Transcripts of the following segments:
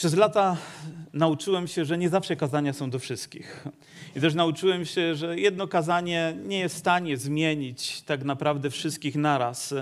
Przez lata nauczyłem się, że nie zawsze kazania są do wszystkich. I też nauczyłem się, że jedno kazanie nie jest w stanie zmienić tak naprawdę wszystkich naraz.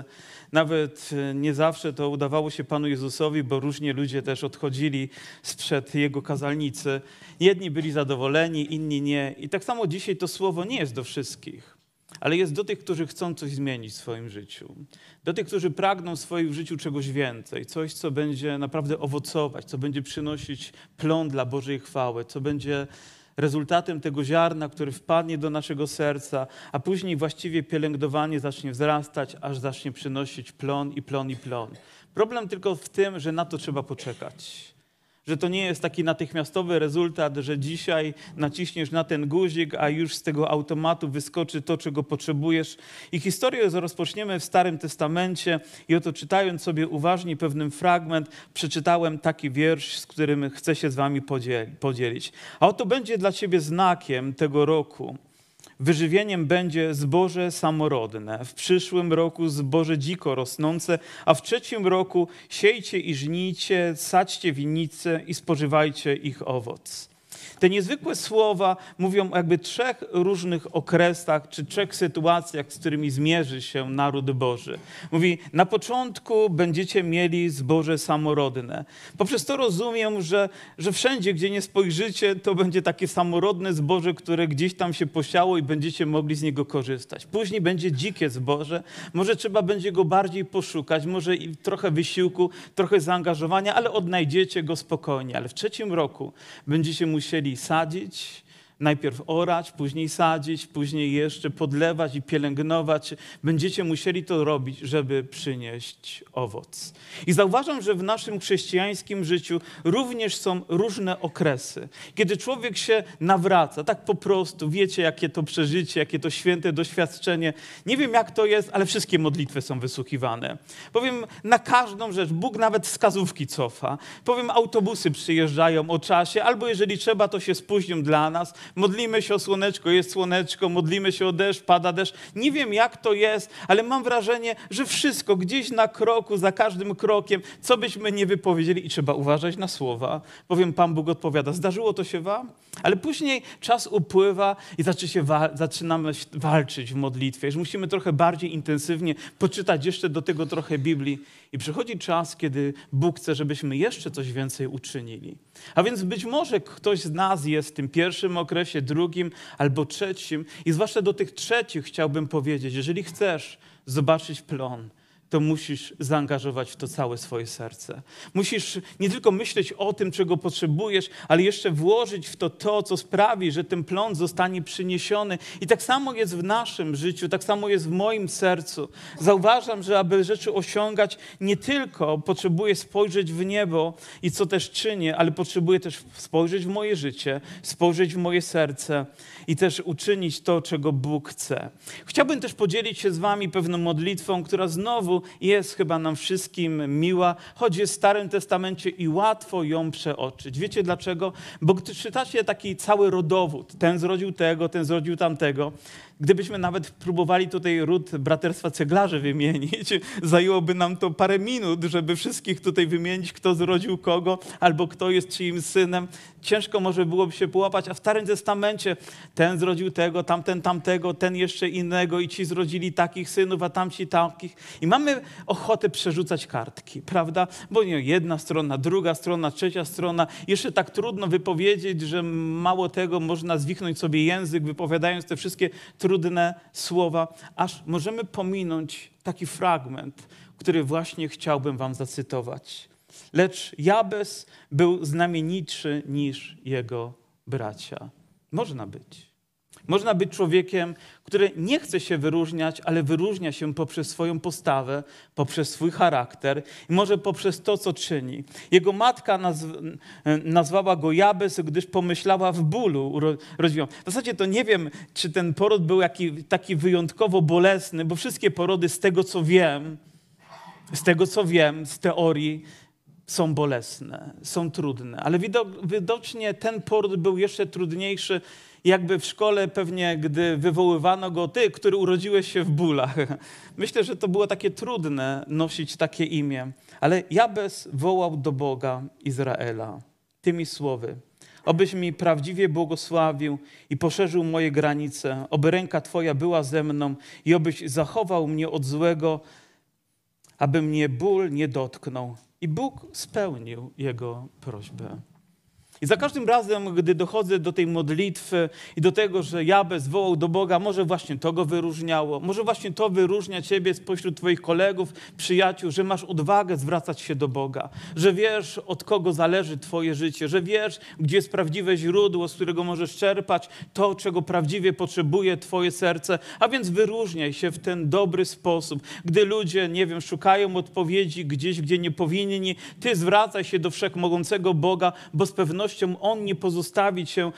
Nawet nie zawsze to udawało się Panu Jezusowi, bo różnie ludzie też odchodzili sprzed Jego kazalnicy. Jedni byli zadowoleni, inni nie. I tak samo dzisiaj to słowo nie jest do wszystkich ale jest do tych, którzy chcą coś zmienić w swoim życiu. Do tych, którzy pragną w swoim życiu czegoś więcej, coś, co będzie naprawdę owocować, co będzie przynosić plon dla Bożej chwały, co będzie rezultatem tego ziarna, który wpadnie do naszego serca, a później właściwie pielęgnowanie zacznie wzrastać, aż zacznie przynosić plon i plon i plon. Problem tylko w tym, że na to trzeba poczekać że to nie jest taki natychmiastowy rezultat, że dzisiaj naciśniesz na ten guzik, a już z tego automatu wyskoczy to, czego potrzebujesz. I historię rozpoczniemy w Starym Testamencie i oto czytając sobie uważnie pewien fragment, przeczytałem taki wiersz, z którym chcę się z wami podzielić. A oto będzie dla ciebie znakiem tego roku. Wyżywieniem będzie zboże samorodne, w przyszłym roku zboże dziko rosnące, a w trzecim roku siejcie i żnijcie, sadźcie winnice i spożywajcie ich owoc. Te niezwykłe słowa mówią jakby trzech różnych okresach czy trzech sytuacjach, z którymi zmierzy się naród Boży. Mówi, na początku będziecie mieli zboże samorodne. Poprzez to rozumiem, że, że wszędzie, gdzie nie spojrzycie, to będzie takie samorodne zboże, które gdzieś tam się posiało i będziecie mogli z niego korzystać. Później będzie dzikie zboże, może trzeba będzie go bardziej poszukać, może i trochę wysiłku, trochę zaangażowania, ale odnajdziecie go spokojnie. Ale w trzecim roku będziecie musieli musieli sadzić, najpierw orać, później sadzić, później jeszcze podlewać i pielęgnować. Będziecie musieli to robić, żeby przynieść owoc. I zauważam, że w naszym chrześcijańskim życiu również są różne okresy, kiedy człowiek się nawraca, tak po prostu. Wiecie, jakie to przeżycie, jakie to święte doświadczenie. Nie wiem, jak to jest, ale wszystkie modlitwy są wysłuchiwane. Powiem, na każdą rzecz, Bóg nawet wskazówki cofa. Powiem, autobusy przyjeżdżają o czasie, albo jeżeli trzeba, to się spóźnią dla nas. Modlimy się o słoneczko, jest słoneczko, modlimy się o deszcz, pada deszcz. Nie wiem, jak to jest, ale mam wrażenie, że wszystko gdzieś na kroku, za każdym krokiem, co byśmy nie wypowiedzieli i trzeba uważać na słowa. Powiem, Pan Bóg odpowiada, zdarzyło to się wam? Ale później czas upływa i zaczynamy walczyć w modlitwie. Że musimy trochę bardziej intensywnie poczytać jeszcze do tego trochę Biblii. I przychodzi czas, kiedy Bóg chce, żebyśmy jeszcze coś więcej uczynili. A więc być może ktoś z nas jest w tym pierwszym okresie, drugim albo trzecim. I zwłaszcza do tych trzecich chciałbym powiedzieć, jeżeli chcesz zobaczyć plon, to musisz zaangażować w to całe swoje serce. Musisz nie tylko myśleć o tym, czego potrzebujesz, ale jeszcze włożyć w to to, co sprawi, że ten plon zostanie przyniesiony. I tak samo jest w naszym życiu, tak samo jest w moim sercu. Zauważam, że aby rzeczy osiągać, nie tylko potrzebuję spojrzeć w niebo i co też czynię, ale potrzebuję też spojrzeć w moje życie, spojrzeć w moje serce i też uczynić to, czego Bóg chce. Chciałbym też podzielić się z Wami pewną modlitwą, która znowu jest chyba nam wszystkim miła, choć jest w Starym Testamencie i łatwo ją przeoczyć. Wiecie dlaczego? Bo gdy czytacie taki cały rodowód, ten zrodził tego, ten zrodził tamtego, Gdybyśmy nawet próbowali tutaj ród braterstwa ceglarzy wymienić, zajęłoby nam to parę minut, żeby wszystkich tutaj wymienić, kto zrodził kogo, albo kto jest czyim synem. Ciężko może byłoby się połapać, a w Starym Testamencie ten zrodził tego, tamten tamtego, ten jeszcze innego i ci zrodzili takich synów, a tamci takich. I mamy ochotę przerzucać kartki, prawda? Bo nie, jedna strona, druga strona, trzecia strona. Jeszcze tak trudno wypowiedzieć, że mało tego można zwichnąć sobie język, wypowiadając te wszystkie trudne słowa, aż możemy pominąć taki fragment, który właśnie chciałbym wam zacytować. Lecz Jabez był znamienitszy niż jego bracia. Można być. Można być człowiekiem, który nie chce się wyróżniać, ale wyróżnia się poprzez swoją postawę, poprzez swój charakter i może poprzez to, co czyni. Jego matka nazw nazwała go Jabez, gdyż pomyślała w bólu. W zasadzie to nie wiem, czy ten poród był jaki, taki wyjątkowo bolesny, bo wszystkie porody z tego, co wiem, z tego, co wiem, z teorii, są bolesne, są trudne, ale widocznie ten poród był jeszcze trudniejszy jakby w szkole pewnie, gdy wywoływano go, ty, który urodziłeś się w bólach. Myślę, że to było takie trudne nosić takie imię. Ale Jabez wołał do Boga Izraela tymi słowy. Obyś mi prawdziwie błogosławił i poszerzył moje granice, oby ręka Twoja była ze mną i obyś zachował mnie od złego, aby mnie ból nie dotknął. I Bóg spełnił jego prośbę. I za każdym razem, gdy dochodzę do tej modlitwy i do tego, że Jabez wołał do Boga, może właśnie to go wyróżniało, może właśnie to wyróżnia ciebie spośród twoich kolegów, przyjaciół, że masz odwagę zwracać się do Boga, że wiesz, od kogo zależy twoje życie, że wiesz, gdzie jest prawdziwe źródło, z którego możesz czerpać to, czego prawdziwie potrzebuje twoje serce, a więc wyróżniaj się w ten dobry sposób. Gdy ludzie, nie wiem, szukają odpowiedzi gdzieś, gdzie nie powinni, ty zwracaj się do wszechmogącego Boga, bo z pewnością pewnością On nie pozostawi cię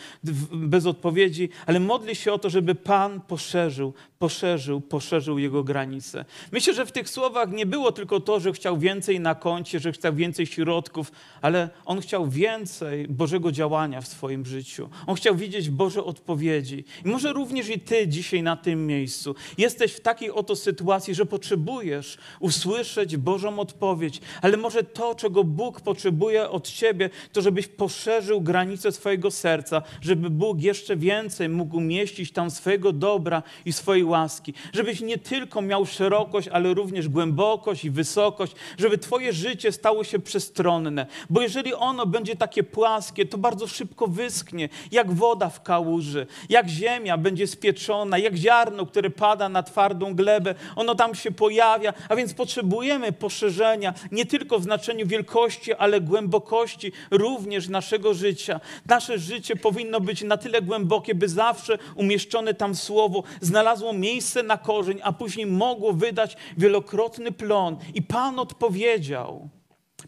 bez odpowiedzi, ale modli się o to, żeby Pan poszerzył, poszerzył, poszerzył Jego granice. Myślę, że w tych słowach nie było tylko to, że chciał więcej na koncie, że chciał więcej środków, ale On chciał więcej Bożego działania w swoim życiu. On chciał widzieć Boże odpowiedzi. I może również i Ty dzisiaj na tym miejscu jesteś w takiej oto sytuacji, że potrzebujesz usłyszeć Bożą odpowiedź, ale może to, czego Bóg potrzebuje od Ciebie, to żebyś poszerzył poszerzył granice swojego serca, żeby Bóg jeszcze więcej mógł umieścić tam swojego dobra i swojej łaski. Żebyś nie tylko miał szerokość, ale również głębokość i wysokość, żeby Twoje życie stało się przestronne. Bo jeżeli ono będzie takie płaskie, to bardzo szybko wyschnie, jak woda w kałuży, jak ziemia będzie spieczona, jak ziarno, które pada na twardą glebę, ono tam się pojawia, a więc potrzebujemy poszerzenia nie tylko w znaczeniu wielkości, ale głębokości również naszego życia. Nasze życie powinno być na tyle głębokie, by zawsze umieszczone tam słowo znalazło miejsce na korzeń, a później mogło wydać wielokrotny plon. I Pan odpowiedział.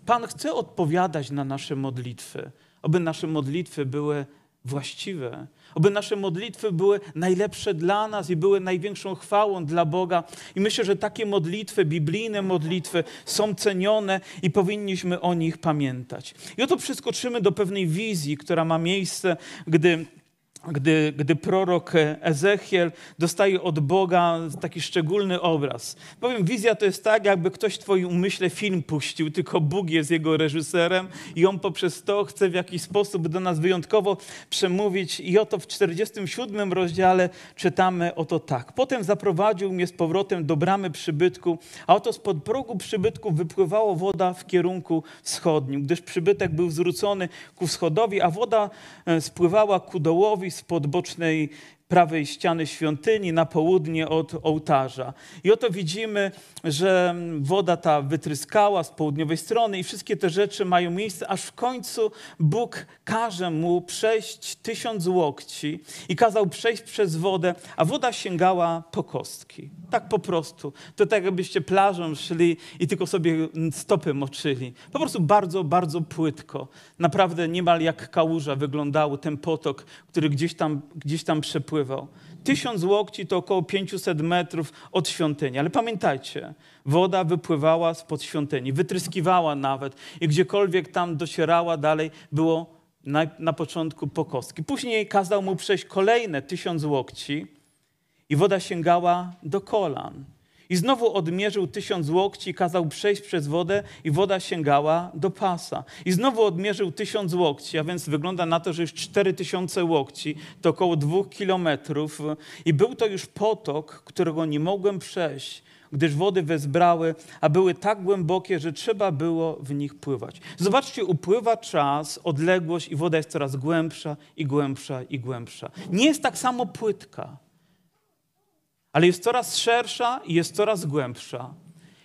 Pan chce odpowiadać na nasze modlitwy, aby nasze modlitwy były właściwe, aby nasze modlitwy były najlepsze dla nas i były największą chwałą dla Boga. I myślę, że takie modlitwy, biblijne modlitwy są cenione i powinniśmy o nich pamiętać. I oto przeskoczymy do pewnej wizji, która ma miejsce, gdy gdy, gdy prorok Ezechiel dostaje od Boga taki szczególny obraz. Powiem, wizja to jest tak, jakby ktoś w twoim umyśle film puścił, tylko Bóg jest jego reżyserem i on poprzez to chce w jakiś sposób do nas wyjątkowo przemówić. I oto w 47 rozdziale czytamy oto tak. Potem zaprowadził mnie z powrotem do bramy przybytku, a oto spod progu przybytku wypływała woda w kierunku wschodnim, gdyż przybytek był zwrócony ku wschodowi, a woda e, spływała ku dołowi spod bocznej prawej ściany świątyni na południe od ołtarza. I oto widzimy, że woda ta wytryskała z południowej strony i wszystkie te rzeczy mają miejsce, aż w końcu Bóg każe mu przejść tysiąc łokci i kazał przejść przez wodę, a woda sięgała po kostki. Tak po prostu. To tak jakbyście plażą szli i tylko sobie stopy moczyli. Po prostu bardzo, bardzo płytko. Naprawdę niemal jak kałuża wyglądał ten potok, który gdzieś tam, gdzieś tam przepływał. Tysiąc łokci to około 500 metrów od świątyni. Ale pamiętajcie, woda wypływała spod świątyni, wytryskiwała nawet i gdziekolwiek tam docierała dalej, było na, na początku po kostki. Później kazał mu przejść kolejne tysiąc łokci i woda sięgała do kolan. I znowu odmierzył tysiąc łokci, kazał przejść przez wodę i woda sięgała do pasa. I znowu odmierzył tysiąc łokci, a więc wygląda na to, że już cztery tysiące łokci, to około dwóch kilometrów. I był to już potok, którego nie mogłem przejść, gdyż wody wezbrały, a były tak głębokie, że trzeba było w nich pływać. Zobaczcie, upływa czas, odległość i woda jest coraz głębsza i głębsza i głębsza. Nie jest tak samo płytka ale jest coraz szersza i jest coraz głębsza.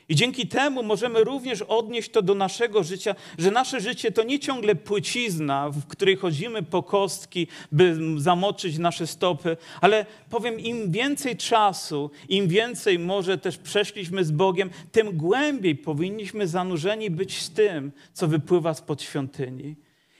I dzięki temu możemy również odnieść to do naszego życia, że nasze życie to nie ciągle płycizna, w której chodzimy po kostki, by zamoczyć nasze stopy, ale powiem, im więcej czasu, im więcej może też przeszliśmy z Bogiem, tym głębiej powinniśmy zanurzeni być z tym, co wypływa spod świątyni.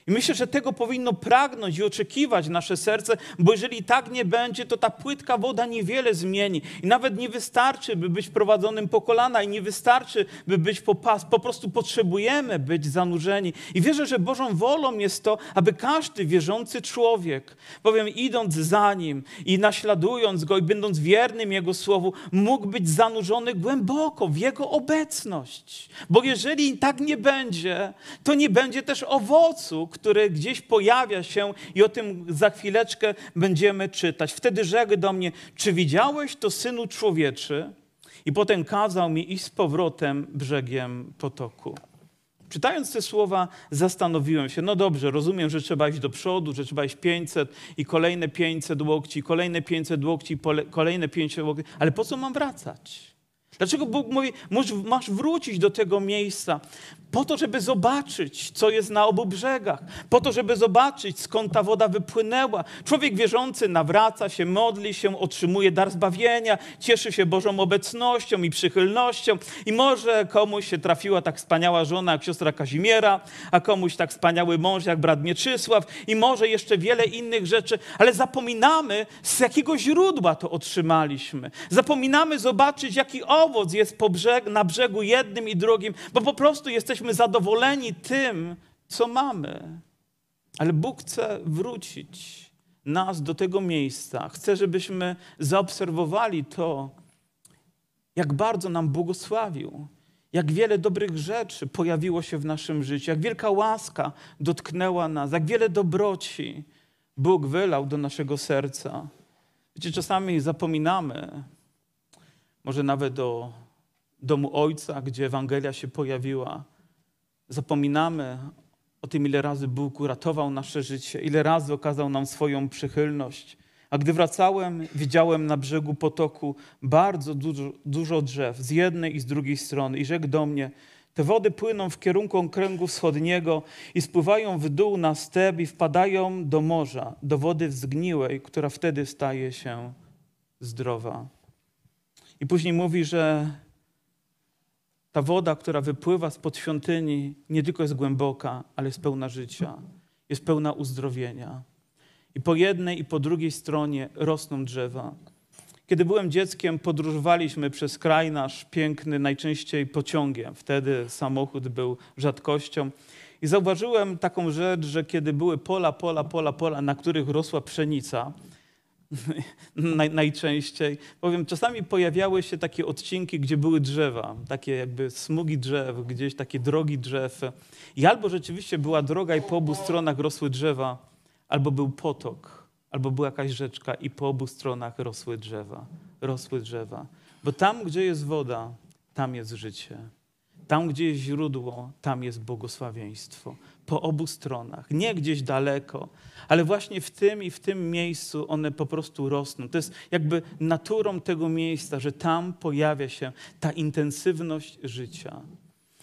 I myślę, że tego powinno pragnąć i oczekiwać nasze serce, bo jeżeli tak nie będzie, to ta płytka woda niewiele zmieni. I nawet nie wystarczy, by być prowadzonym po kolana, i nie wystarczy, by być po pas. Po prostu potrzebujemy być zanurzeni. I wierzę, że Bożą wolą jest to, aby każdy wierzący człowiek, bowiem idąc za nim i naśladując go i będąc wiernym Jego słowu, mógł być zanurzony głęboko w Jego obecność. Bo jeżeli tak nie będzie, to nie będzie też owocu, który gdzieś pojawia się i o tym za chwileczkę będziemy czytać. Wtedy rzekł do mnie, czy widziałeś to, Synu Człowieczy? I potem kazał mi iść z powrotem brzegiem potoku. Czytając te słowa, zastanowiłem się, no dobrze, rozumiem, że trzeba iść do przodu, że trzeba iść 500 i kolejne 500 łokci, kolejne 500 łokci, kolejne 500 łokci, ale po co mam wracać? Dlaczego Bóg mówi, masz wrócić do tego miejsca? Po to, żeby zobaczyć, co jest na obu brzegach. Po to, żeby zobaczyć, skąd ta woda wypłynęła. Człowiek wierzący nawraca się, modli się, otrzymuje dar zbawienia, cieszy się Bożą obecnością i przychylnością. I może komuś się trafiła tak wspaniała żona jak siostra Kazimiera, a komuś tak wspaniały mąż jak brat Mieczysław i może jeszcze wiele innych rzeczy, ale zapominamy, z jakiego źródła to otrzymaliśmy. Zapominamy zobaczyć, jaki owoc jest brzeg, na brzegu jednym i drugim, bo po prostu jesteśmy jesteśmy zadowoleni tym, co mamy. Ale Bóg chce wrócić nas do tego miejsca. Chce, żebyśmy zaobserwowali to, jak bardzo nam błogosławił, jak wiele dobrych rzeczy pojawiło się w naszym życiu, jak wielka łaska dotknęła nas, jak wiele dobroci Bóg wylał do naszego serca. Wiecie, czasami zapominamy, może nawet o domu Ojca, gdzie Ewangelia się pojawiła, Zapominamy o tym, ile razy Bóg uratował nasze życie, ile razy okazał nam swoją przychylność. A gdy wracałem, widziałem na brzegu potoku bardzo dużo, dużo drzew z jednej i z drugiej strony. I rzekł do mnie, te wody płyną w kierunku okręgu wschodniego i spływają w dół na step i wpadają do morza, do wody zgniłej, która wtedy staje się zdrowa. I później mówi, że ta woda, która wypływa spod świątyni, nie tylko jest głęboka, ale jest pełna życia, jest pełna uzdrowienia. I po jednej i po drugiej stronie rosną drzewa. Kiedy byłem dzieckiem, podróżowaliśmy przez kraj nasz piękny, najczęściej pociągiem. Wtedy samochód był rzadkością. I zauważyłem taką rzecz, że kiedy były pola, pola, pola, pola, na których rosła pszenica, Naj, najczęściej. Powiem, czasami pojawiały się takie odcinki, gdzie były drzewa, takie jakby smugi drzew, gdzieś takie drogi drzew. I albo rzeczywiście była droga i po obu stronach rosły drzewa, albo był potok, albo była jakaś rzeczka i po obu stronach rosły drzewa. Rosły drzewa. Bo tam, gdzie jest woda, tam jest życie. Tam, gdzie jest źródło, tam jest błogosławieństwo. Po obu stronach, nie gdzieś daleko, ale właśnie w tym i w tym miejscu one po prostu rosną. To jest jakby naturą tego miejsca, że tam pojawia się ta intensywność życia.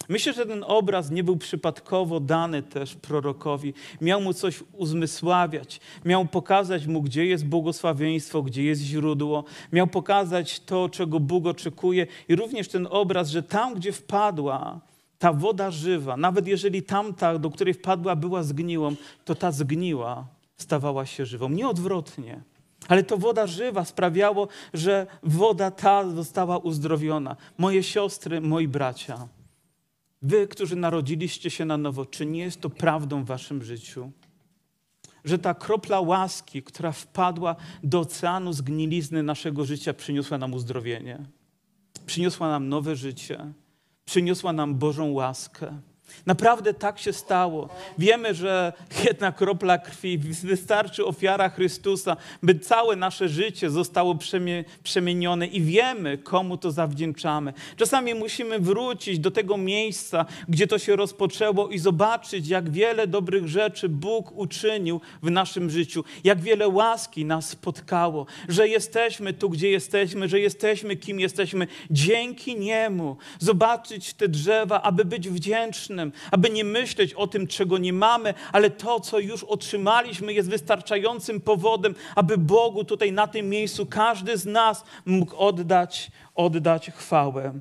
Myślę, że ten obraz nie był przypadkowo dany też prorokowi. Miał mu coś uzmysławiać, miał pokazać mu, gdzie jest błogosławieństwo, gdzie jest źródło, miał pokazać to, czego Bóg oczekuje, i również ten obraz, że tam, gdzie wpadła ta woda żywa, nawet jeżeli tamta, do której wpadła, była zgniłą, to ta zgniła stawała się żywą. Nie odwrotnie. Ale to woda żywa sprawiało, że woda ta została uzdrowiona. Moje siostry, moi bracia, wy, którzy narodziliście się na nowo, czy nie jest to prawdą w waszym życiu? Że ta kropla łaski, która wpadła do oceanu zgnilizny naszego życia, przyniosła nam uzdrowienie, przyniosła nam nowe życie, przyniosła nam Bożą łaskę. Naprawdę tak się stało. Wiemy, że jedna kropla krwi wystarczy ofiara Chrystusa, by całe nasze życie zostało przemienione i wiemy, komu to zawdzięczamy. Czasami musimy wrócić do tego miejsca, gdzie to się rozpoczęło i zobaczyć, jak wiele dobrych rzeczy Bóg uczynił w naszym życiu, jak wiele łaski nas spotkało, że jesteśmy tu, gdzie jesteśmy, że jesteśmy, kim jesteśmy, dzięki Niemu. Zobaczyć te drzewa, aby być wdzięcznym aby nie myśleć o tym, czego nie mamy, ale to, co już otrzymaliśmy, jest wystarczającym powodem, aby Bogu tutaj na tym miejscu każdy z nas mógł oddać, oddać chwałę.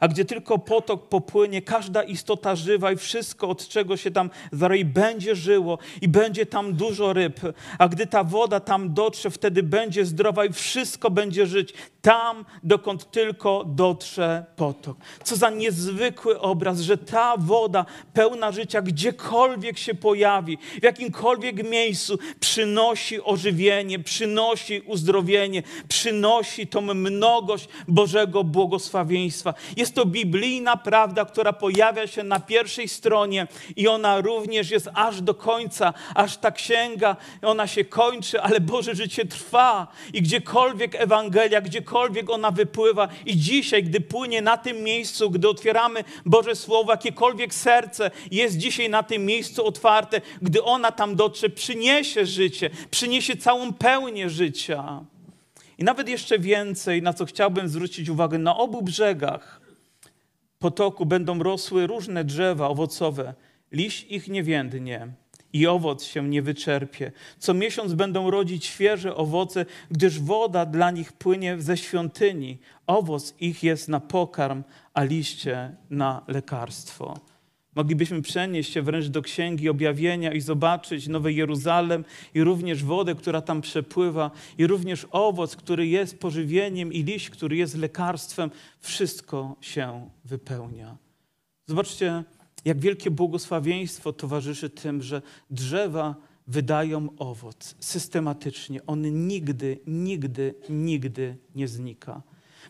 a gdzie tylko potok popłynie, każda istota żywa i wszystko, od czego się tam zaroi, będzie żyło i będzie tam dużo ryb. A gdy ta woda tam dotrze, wtedy będzie zdrowa i wszystko będzie żyć tam, dokąd tylko dotrze potok. Co za niezwykły obraz, że ta woda pełna życia, gdziekolwiek się pojawi, w jakimkolwiek miejscu, przynosi ożywienie, przynosi uzdrowienie, przynosi tą mnogość Bożego błogosławieństwa. Jest to biblijna prawda, która pojawia się na pierwszej stronie i ona również jest aż do końca, aż ta księga, ona się kończy, ale Boże życie trwa i gdziekolwiek Ewangelia, gdziekolwiek ona wypływa i dzisiaj, gdy płynie na tym miejscu, gdy otwieramy Boże Słowo, jakiekolwiek serce jest dzisiaj na tym miejscu otwarte, gdy ona tam dotrze, przyniesie życie, przyniesie całą pełnię życia. I nawet jeszcze więcej, na co chciałbym zwrócić uwagę, na obu brzegach potoku będą rosły różne drzewa owocowe. Liść ich nie więdnie i owoc się nie wyczerpie. Co miesiąc będą rodzić świeże owoce, gdyż woda dla nich płynie ze świątyni. Owoc ich jest na pokarm, a liście na lekarstwo. Moglibyśmy przenieść się wręcz do Księgi Objawienia i zobaczyć Nowy Jeruzalem i również wodę, która tam przepływa, i również owoc, który jest pożywieniem, i liść, który jest lekarstwem. Wszystko się wypełnia. Zobaczcie, jak wielkie błogosławieństwo towarzyszy tym, że drzewa wydają owoc systematycznie. On nigdy, nigdy, nigdy nie znika.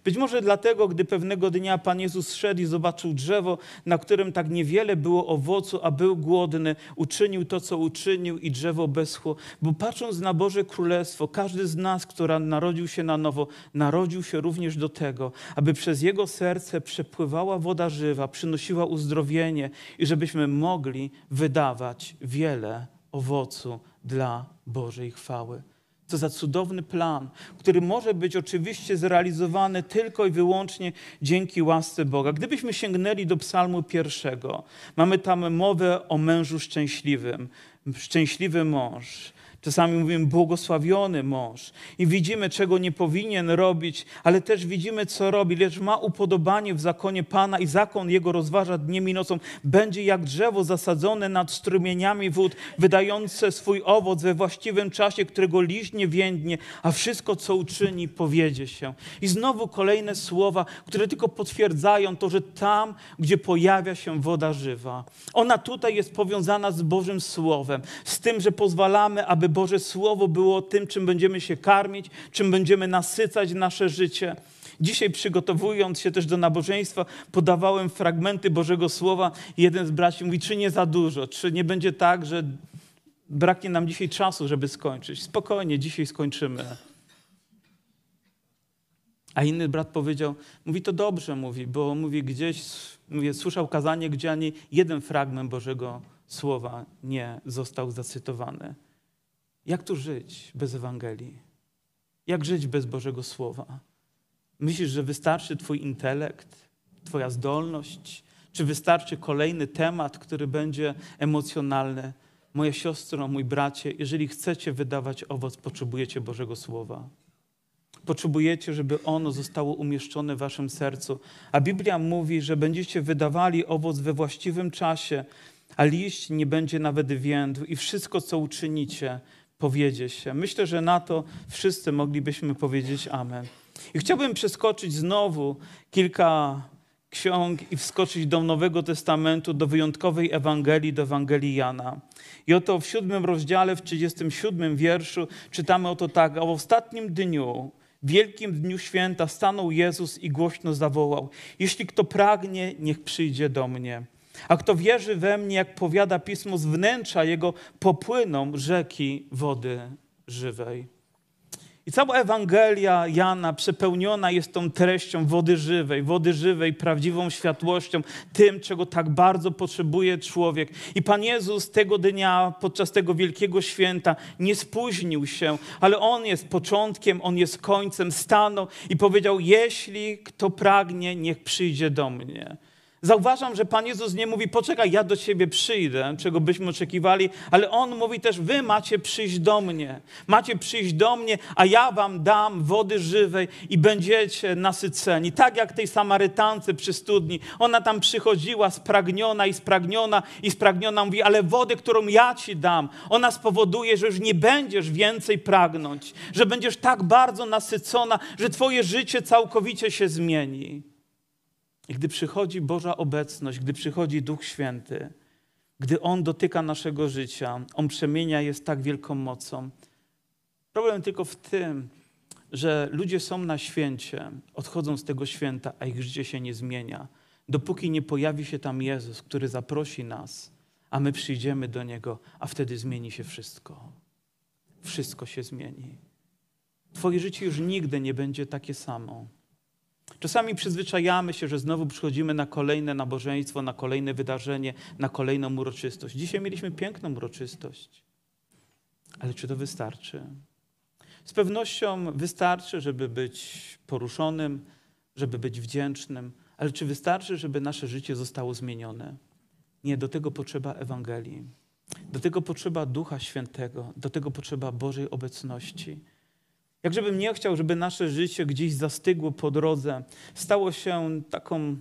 Być może dlatego, gdy pewnego dnia Pan Jezus szedł i zobaczył drzewo, na którym tak niewiele było owocu, a był głodny, uczynił to, co uczynił i drzewo beschło. Bo patrząc na Boże Królestwo, każdy z nas, który narodził się na nowo, narodził się również do tego, aby przez jego serce przepływała woda żywa, przynosiła uzdrowienie i żebyśmy mogli wydawać wiele owocu dla Bożej chwały. Co za cudowny plan, który może być oczywiście zrealizowany tylko i wyłącznie dzięki łasce Boga. Gdybyśmy sięgnęli do Psalmu pierwszego, mamy tam mowę o mężu szczęśliwym. Szczęśliwy mąż. Czasami mówimy błogosławiony mąż i widzimy, czego nie powinien robić, ale też widzimy, co robi, lecz ma upodobanie w zakonie Pana i zakon jego rozważa dniem i nocą. Będzie jak drzewo zasadzone nad strumieniami wód, wydające swój owoc we właściwym czasie, którego liść nie więdnie, a wszystko, co uczyni, powiedzie się. I znowu kolejne słowa, które tylko potwierdzają to, że tam, gdzie pojawia się woda żywa, ona tutaj jest powiązana z Bożym Słowem, z tym, że pozwalamy, aby Boże Słowo było tym, czym będziemy się karmić, czym będziemy nasycać nasze życie. Dzisiaj przygotowując się też do nabożeństwa, podawałem fragmenty Bożego Słowa jeden z braci mówi, czy nie za dużo, czy nie będzie tak, że braknie nam dzisiaj czasu, żeby skończyć. Spokojnie, dzisiaj skończymy. A inny brat powiedział, mówi to dobrze, mówi, bo mówi gdzieś, mówi, słyszał kazanie, gdzie ani jeden fragment Bożego Słowa nie został zacytowany. Jak tu żyć bez Ewangelii? Jak żyć bez Bożego Słowa? Myślisz, że wystarczy Twój intelekt, Twoja zdolność? Czy wystarczy kolejny temat, który będzie emocjonalny? Moja siostro, mój bracie, jeżeli chcecie wydawać owoc, potrzebujecie Bożego Słowa. Potrzebujecie, żeby ono zostało umieszczone w waszym sercu. A Biblia mówi, że będziecie wydawali owoc we właściwym czasie, a liść nie będzie nawet więdł i wszystko, co uczynicie, powiedzie się. Myślę, że na to wszyscy moglibyśmy powiedzieć Amen. I chciałbym przeskoczyć znowu kilka ksiąg i wskoczyć do Nowego Testamentu, do wyjątkowej Ewangelii, do Ewangelii Jana. I oto w siódmym rozdziale, w 37 wierszu czytamy oto tak, a w ostatnim dniu, wielkim dniu święta stanął Jezus i głośno zawołał, jeśli kto pragnie, niech przyjdzie do mnie. A kto wierzy we mnie, jak powiada pismo, z wnętrza jego popłyną rzeki wody żywej. I cała Ewangelia Jana przepełniona jest tą treścią wody żywej, wody żywej, prawdziwą światłością, tym, czego tak bardzo potrzebuje człowiek. I Pan Jezus tego dnia, podczas tego wielkiego święta, nie spóźnił się, ale On jest początkiem, On jest końcem, stanął i powiedział: Jeśli kto pragnie, niech przyjdzie do mnie. Zauważam, że Pan Jezus nie mówi, poczekaj, ja do ciebie przyjdę, czego byśmy oczekiwali, ale On mówi też, wy macie przyjść do mnie. Macie przyjść do mnie, a ja wam dam wody żywej i będziecie nasyceni. Tak jak tej Samarytance przy studni. Ona tam przychodziła spragniona i spragniona i spragniona. Mówi, ale wodę, którą ja ci dam, ona spowoduje, że już nie będziesz więcej pragnąć, że będziesz tak bardzo nasycona, że twoje życie całkowicie się zmieni. Gdy przychodzi Boża obecność, gdy przychodzi Duch Święty, gdy On dotyka naszego życia, On przemienia je z tak wielką mocą. Problem tylko w tym, że ludzie są na święcie, odchodzą z tego święta, a ich życie się nie zmienia. Dopóki nie pojawi się tam Jezus, który zaprosi nas, a my przyjdziemy do Niego, a wtedy zmieni się wszystko. Wszystko się zmieni. Twoje życie już nigdy nie będzie takie samo. Czasami przyzwyczajamy się, że znowu przychodzimy na kolejne nabożeństwo, na kolejne wydarzenie, na kolejną uroczystość. Dzisiaj mieliśmy piękną uroczystość. Ale czy to wystarczy? Z pewnością wystarczy, żeby być poruszonym, żeby być wdzięcznym, ale czy wystarczy, żeby nasze życie zostało zmienione? Nie, do tego potrzeba Ewangelii. Do tego potrzeba Ducha Świętego, do tego potrzeba Bożej obecności. Jakżebym nie chciał, żeby nasze życie gdzieś zastygło po drodze, stało się taką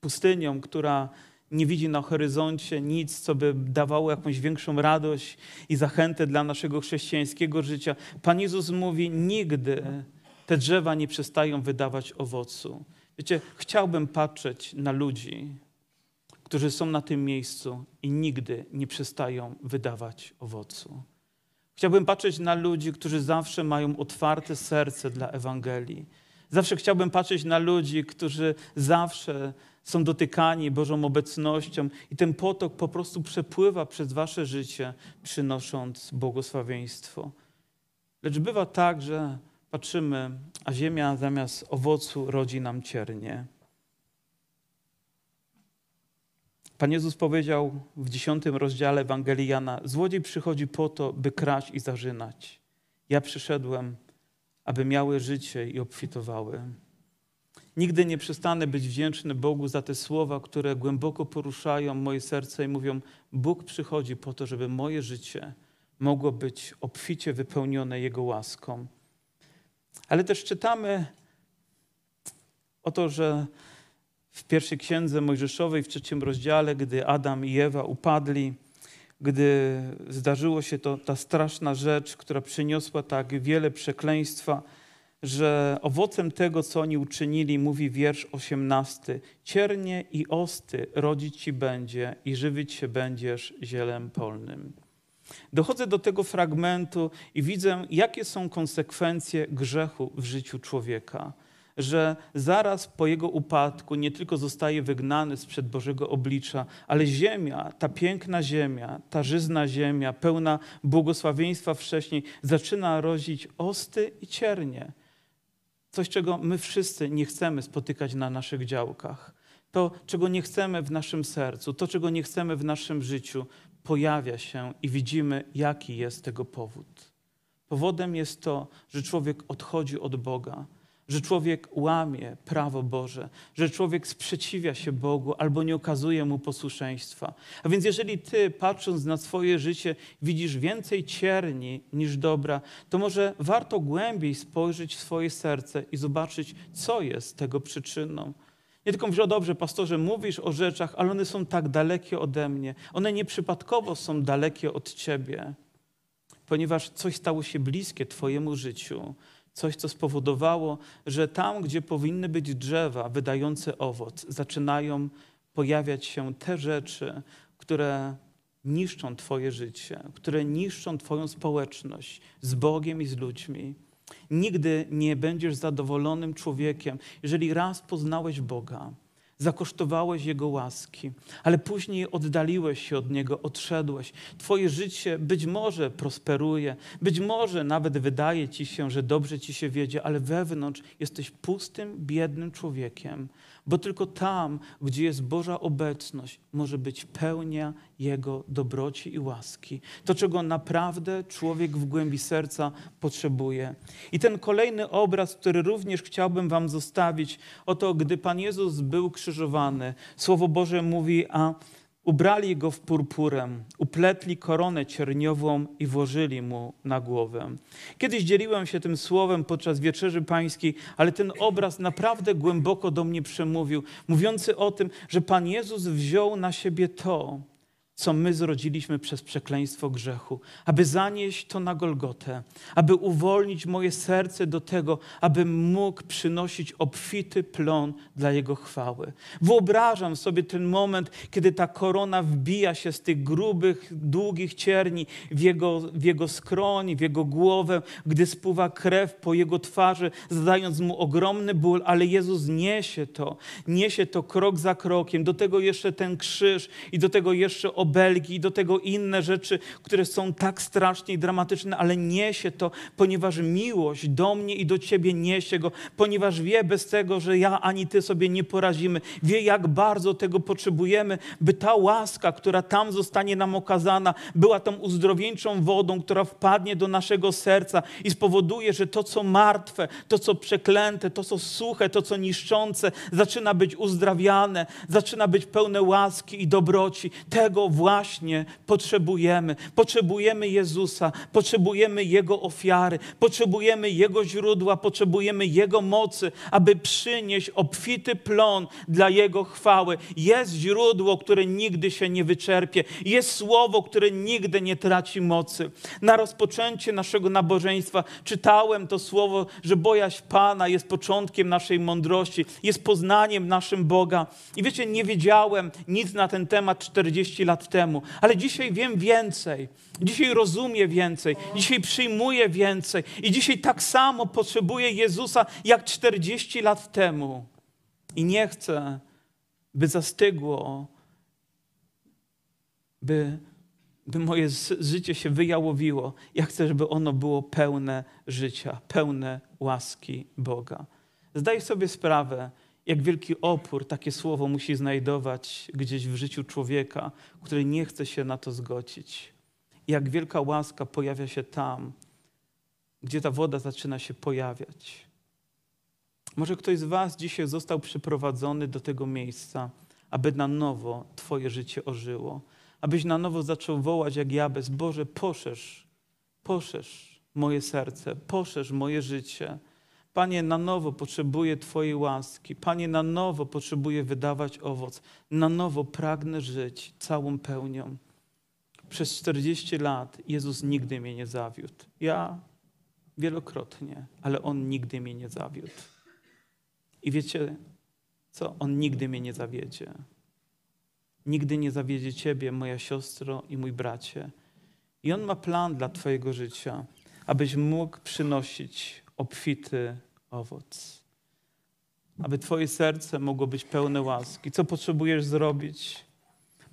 pustynią, która nie widzi na horyzoncie nic, co by dawało jakąś większą radość i zachętę dla naszego chrześcijańskiego życia. Pan Jezus mówi: Nigdy te drzewa nie przestają wydawać owocu. Wiecie, chciałbym patrzeć na ludzi, którzy są na tym miejscu i nigdy nie przestają wydawać owocu. Chciałbym patrzeć na ludzi, którzy zawsze mają otwarte serce dla Ewangelii. Zawsze chciałbym patrzeć na ludzi, którzy zawsze są dotykani Bożą obecnością i ten potok po prostu przepływa przez wasze życie, przynosząc błogosławieństwo. Lecz bywa tak, że patrzymy, a ziemia zamiast owocu rodzi nam ciernie. Pan Jezus powiedział w dziesiątym rozdziale Ewangelii Jana, złodziej przychodzi po to, by kraść i zarzynać. Ja przyszedłem, aby miały życie i obfitowały. Nigdy nie przestanę być wdzięczny Bogu za te słowa, które głęboko poruszają moje serce i mówią: Bóg przychodzi po to, żeby moje życie mogło być obficie wypełnione Jego łaską. Ale też czytamy o to, że w pierwszej księdze Mojżeszowej, w trzecim rozdziale, gdy Adam i Ewa upadli, gdy zdarzyło się to, ta straszna rzecz, która przyniosła tak wiele przekleństwa, że owocem tego, co oni uczynili, mówi wiersz 18: Ciernie i osty rodzić ci będzie i żywić się będziesz zielem polnym. Dochodzę do tego fragmentu i widzę, jakie są konsekwencje grzechu w życiu człowieka że zaraz po jego upadku nie tylko zostaje wygnany sprzed Bożego oblicza, ale ziemia, ta piękna ziemia, ta żyzna ziemia, pełna błogosławieństwa wcześniej, zaczyna rodzić osty i ciernie. Coś, czego my wszyscy nie chcemy spotykać na naszych działkach. To, czego nie chcemy w naszym sercu, to, czego nie chcemy w naszym życiu, pojawia się i widzimy, jaki jest tego powód. Powodem jest to, że człowiek odchodzi od Boga, że człowiek łamie prawo Boże, że człowiek sprzeciwia się Bogu albo nie okazuje mu posłuszeństwa. A więc jeżeli ty, patrząc na swoje życie, widzisz więcej cierni niż dobra, to może warto głębiej spojrzeć w swoje serce i zobaczyć, co jest tego przyczyną. Nie tylko mówisz, o dobrze, pastorze, mówisz o rzeczach, ale one są tak dalekie ode mnie. One nieprzypadkowo są dalekie od ciebie, ponieważ coś stało się bliskie twojemu życiu Coś, co spowodowało, że tam, gdzie powinny być drzewa wydające owoc, zaczynają pojawiać się te rzeczy, które niszczą Twoje życie, które niszczą Twoją społeczność z Bogiem i z ludźmi. Nigdy nie będziesz zadowolonym człowiekiem, jeżeli raz poznałeś Boga zakosztowałeś Jego łaski, ale później oddaliłeś się od Niego, odszedłeś. Twoje życie być może prosperuje, być może nawet wydaje Ci się, że dobrze Ci się wiedzie, ale wewnątrz jesteś pustym, biednym człowiekiem, bo tylko tam, gdzie jest Boża obecność, może być pełnia Jego dobroci i łaski. To, czego naprawdę człowiek w głębi serca potrzebuje. I ten kolejny obraz, który również chciałbym Wam zostawić, oto gdy Pan Jezus był krzyżowany, Słowo Boże mówi, a Ubrali go w purpurę, upletli koronę cierniową i włożyli mu na głowę. Kiedyś dzieliłem się tym słowem podczas wieczerzy pańskiej, ale ten obraz naprawdę głęboko do mnie przemówił, mówiący o tym, że Pan Jezus wziął na siebie to, co my zrodziliśmy przez przekleństwo grzechu, aby zanieść to na Golgotę, aby uwolnić moje serce do tego, abym mógł przynosić obfity plon dla Jego chwały. Wyobrażam sobie ten moment, kiedy ta korona wbija się z tych grubych, długich cierni w Jego, w jego skroń, w Jego głowę, gdy spływa krew po Jego twarzy, zadając Mu ogromny ból, ale Jezus niesie to, niesie to krok za krokiem, do tego jeszcze ten krzyż i do tego jeszcze obelgi do tego inne rzeczy, które są tak strasznie i dramatyczne, ale niesie to, ponieważ miłość do mnie i do ciebie niesie go, ponieważ wie bez tego, że ja ani ty sobie nie porazimy. Wie, jak bardzo tego potrzebujemy, by ta łaska, która tam zostanie nam okazana, była tą uzdrowieńczą wodą, która wpadnie do naszego serca i spowoduje, że to, co martwe, to, co przeklęte, to, co suche, to, co niszczące, zaczyna być uzdrawiane, zaczyna być pełne łaski i dobroci. Tego właśnie potrzebujemy. Potrzebujemy Jezusa, potrzebujemy Jego ofiary, potrzebujemy Jego źródła, potrzebujemy Jego mocy, aby przynieść obfity plon dla Jego chwały. Jest źródło, które nigdy się nie wyczerpie. Jest słowo, które nigdy nie traci mocy. Na rozpoczęcie naszego nabożeństwa czytałem to słowo, że bojaźń Pana jest początkiem naszej mądrości, jest poznaniem naszym Boga. I wiecie, nie wiedziałem nic na ten temat 40 temu, ale dzisiaj wiem więcej. Dzisiaj rozumiem więcej, dzisiaj przyjmuję więcej i dzisiaj tak samo potrzebuję Jezusa jak 40 lat temu. I nie chcę, by zastygło, by, by moje życie się wyjałowiło. Ja chcę, żeby ono było pełne życia, pełne łaski Boga. Zdaj sobie sprawę, jak wielki opór takie słowo musi znajdować gdzieś w życiu człowieka, który nie chce się na to zgodzić. Jak wielka łaska pojawia się tam, gdzie ta woda zaczyna się pojawiać. Może ktoś z Was dzisiaj został przyprowadzony do tego miejsca, aby na nowo Twoje życie ożyło, abyś na nowo zaczął wołać jak Jabez, Boże, poszerz, poszerz moje serce, poszerz moje życie. Panie, na nowo potrzebuję Twojej łaski. Panie, na nowo potrzebuję wydawać owoc. Na nowo pragnę żyć całą pełnią. Przez 40 lat Jezus nigdy mnie nie zawiódł. Ja wielokrotnie, ale On nigdy mnie nie zawiódł. I wiecie co? On nigdy mnie nie zawiedzie. Nigdy nie zawiedzie Ciebie, moja siostro i mój bracie. I On ma plan dla Twojego życia, abyś mógł przynosić obfity owoc. Aby Twoje serce mogło być pełne łaski. Co potrzebujesz zrobić?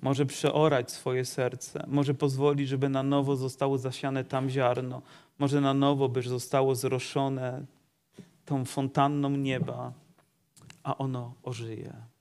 Może przeorać swoje serce, może pozwolić, żeby na nowo zostało zasiane tam ziarno, może na nowo byś zostało zroszone tą fontanną nieba, a ono ożyje.